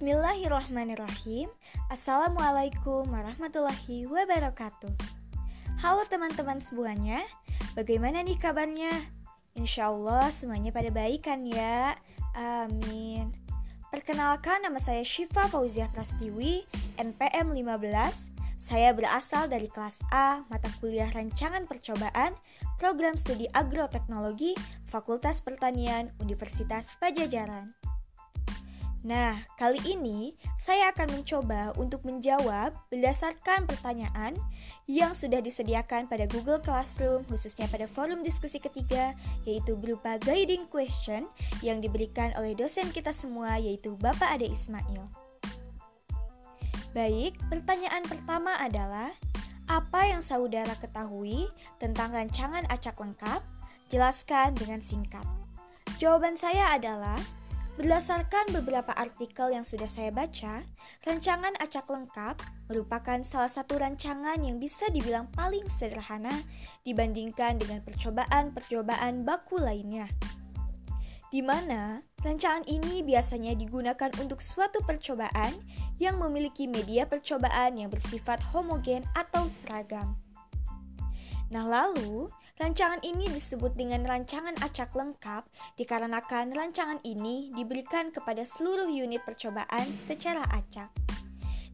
Bismillahirrahmanirrahim Assalamualaikum warahmatullahi wabarakatuh Halo teman-teman semuanya Bagaimana nih kabarnya? Insya Allah semuanya pada baik kan ya? Amin Perkenalkan nama saya Syifa Fauziah Prastiwi NPM 15 saya berasal dari kelas A, mata kuliah rancangan percobaan, program studi agroteknologi, Fakultas Pertanian, Universitas Pajajaran. Nah, kali ini saya akan mencoba untuk menjawab berdasarkan pertanyaan yang sudah disediakan pada Google Classroom, khususnya pada forum diskusi ketiga, yaitu berupa guiding question yang diberikan oleh dosen kita semua, yaitu Bapak Ade Ismail. Baik, pertanyaan pertama adalah, apa yang saudara ketahui tentang rancangan acak lengkap? Jelaskan dengan singkat. Jawaban saya adalah, Berdasarkan beberapa artikel yang sudah saya baca, rancangan acak lengkap merupakan salah satu rancangan yang bisa dibilang paling sederhana dibandingkan dengan percobaan-percobaan baku lainnya. Di mana rancangan ini biasanya digunakan untuk suatu percobaan yang memiliki media percobaan yang bersifat homogen atau seragam. Nah, lalu Rancangan ini disebut dengan rancangan acak lengkap dikarenakan rancangan ini diberikan kepada seluruh unit percobaan secara acak.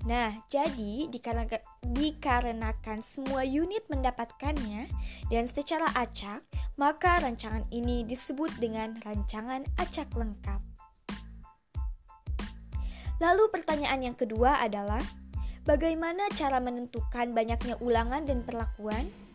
Nah, jadi dikarenakan, dikarenakan semua unit mendapatkannya dan secara acak, maka rancangan ini disebut dengan rancangan acak lengkap. Lalu pertanyaan yang kedua adalah, bagaimana cara menentukan banyaknya ulangan dan perlakuan?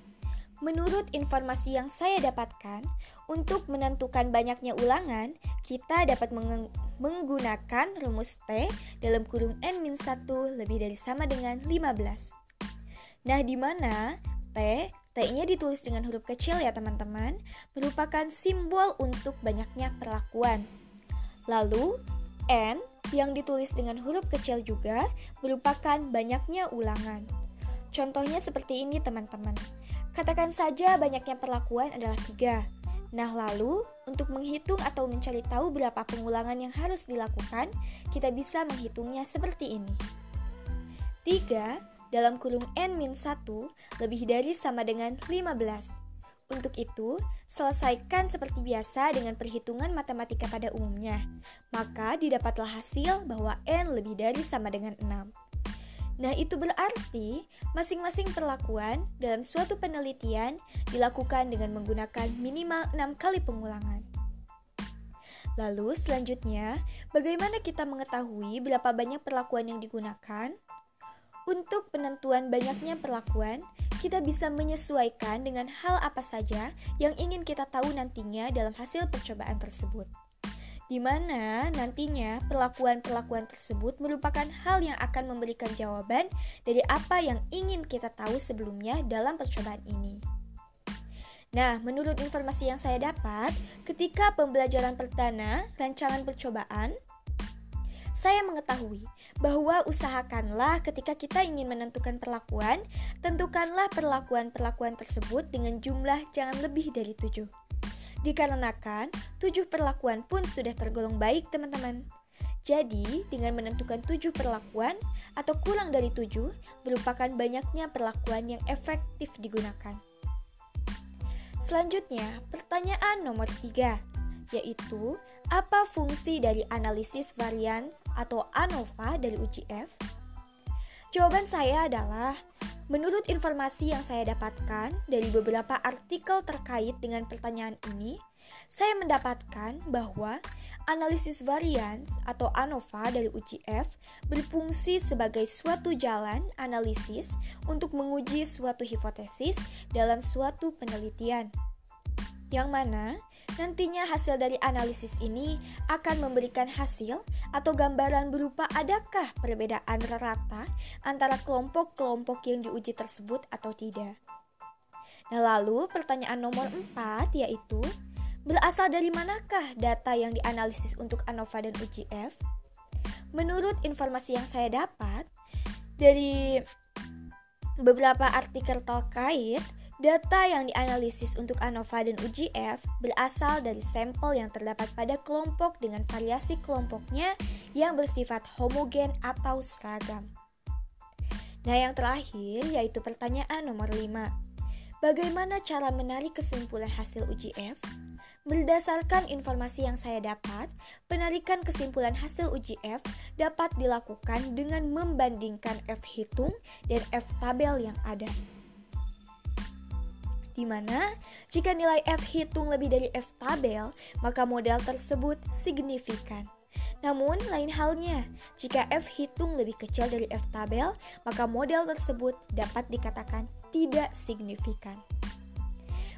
Menurut informasi yang saya dapatkan, untuk menentukan banyaknya ulangan, kita dapat meng menggunakan rumus T dalam kurung N-1 lebih dari sama dengan 15. Nah, di mana T, T-nya ditulis dengan huruf kecil ya teman-teman, merupakan simbol untuk banyaknya perlakuan. Lalu, N yang ditulis dengan huruf kecil juga merupakan banyaknya ulangan. Contohnya seperti ini teman-teman. Katakan saja banyaknya perlakuan adalah tiga. Nah lalu, untuk menghitung atau mencari tahu berapa pengulangan yang harus dilakukan, kita bisa menghitungnya seperti ini. 3 dalam kurung N-1 lebih dari sama dengan 15. Untuk itu, selesaikan seperti biasa dengan perhitungan matematika pada umumnya. Maka didapatlah hasil bahwa N lebih dari sama dengan 6. Nah, itu berarti masing-masing perlakuan dalam suatu penelitian dilakukan dengan menggunakan minimal 6 kali pengulangan. Lalu selanjutnya, bagaimana kita mengetahui berapa banyak perlakuan yang digunakan? Untuk penentuan banyaknya perlakuan, kita bisa menyesuaikan dengan hal apa saja yang ingin kita tahu nantinya dalam hasil percobaan tersebut di mana nantinya perlakuan-perlakuan tersebut merupakan hal yang akan memberikan jawaban dari apa yang ingin kita tahu sebelumnya dalam percobaan ini. Nah, menurut informasi yang saya dapat, ketika pembelajaran perdana rancangan percobaan, saya mengetahui bahwa usahakanlah ketika kita ingin menentukan perlakuan, tentukanlah perlakuan-perlakuan tersebut dengan jumlah jangan lebih dari tujuh. Dikarenakan tujuh perlakuan pun sudah tergolong baik teman-teman. Jadi, dengan menentukan tujuh perlakuan atau kurang dari tujuh merupakan banyaknya perlakuan yang efektif digunakan. Selanjutnya, pertanyaan nomor tiga, yaitu apa fungsi dari analisis varian atau ANOVA dari UGF? Jawaban saya adalah Menurut informasi yang saya dapatkan dari beberapa artikel terkait dengan pertanyaan ini, saya mendapatkan bahwa analisis varians atau ANOVA dari UGF berfungsi sebagai suatu jalan analisis untuk menguji suatu hipotesis dalam suatu penelitian. Yang mana Nantinya hasil dari analisis ini akan memberikan hasil atau gambaran berupa adakah perbedaan rata antara kelompok-kelompok yang diuji tersebut atau tidak. Nah lalu pertanyaan nomor 4 yaitu Berasal dari manakah data yang dianalisis untuk ANOVA dan UGF? Menurut informasi yang saya dapat dari beberapa artikel terkait Data yang dianalisis untuk ANOVA dan UGF berasal dari sampel yang terdapat pada kelompok dengan variasi kelompoknya yang bersifat homogen atau seragam. Nah, yang terakhir yaitu pertanyaan nomor 5. Bagaimana cara menarik kesimpulan hasil UGF? Berdasarkan informasi yang saya dapat, penarikan kesimpulan hasil UGF dapat dilakukan dengan membandingkan F hitung dan F tabel yang ada di mana jika nilai F hitung lebih dari F tabel, maka model tersebut signifikan. Namun, lain halnya, jika F hitung lebih kecil dari F tabel, maka model tersebut dapat dikatakan tidak signifikan.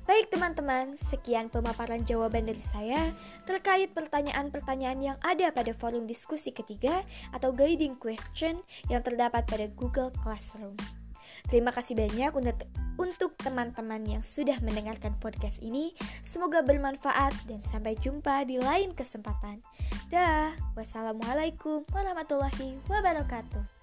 Baik teman-teman, sekian pemaparan jawaban dari saya terkait pertanyaan-pertanyaan yang ada pada forum diskusi ketiga atau guiding question yang terdapat pada Google Classroom. Terima kasih banyak untuk teman-teman yang sudah mendengarkan podcast ini. Semoga bermanfaat dan sampai jumpa di lain kesempatan. Dah, wassalamualaikum warahmatullahi wabarakatuh.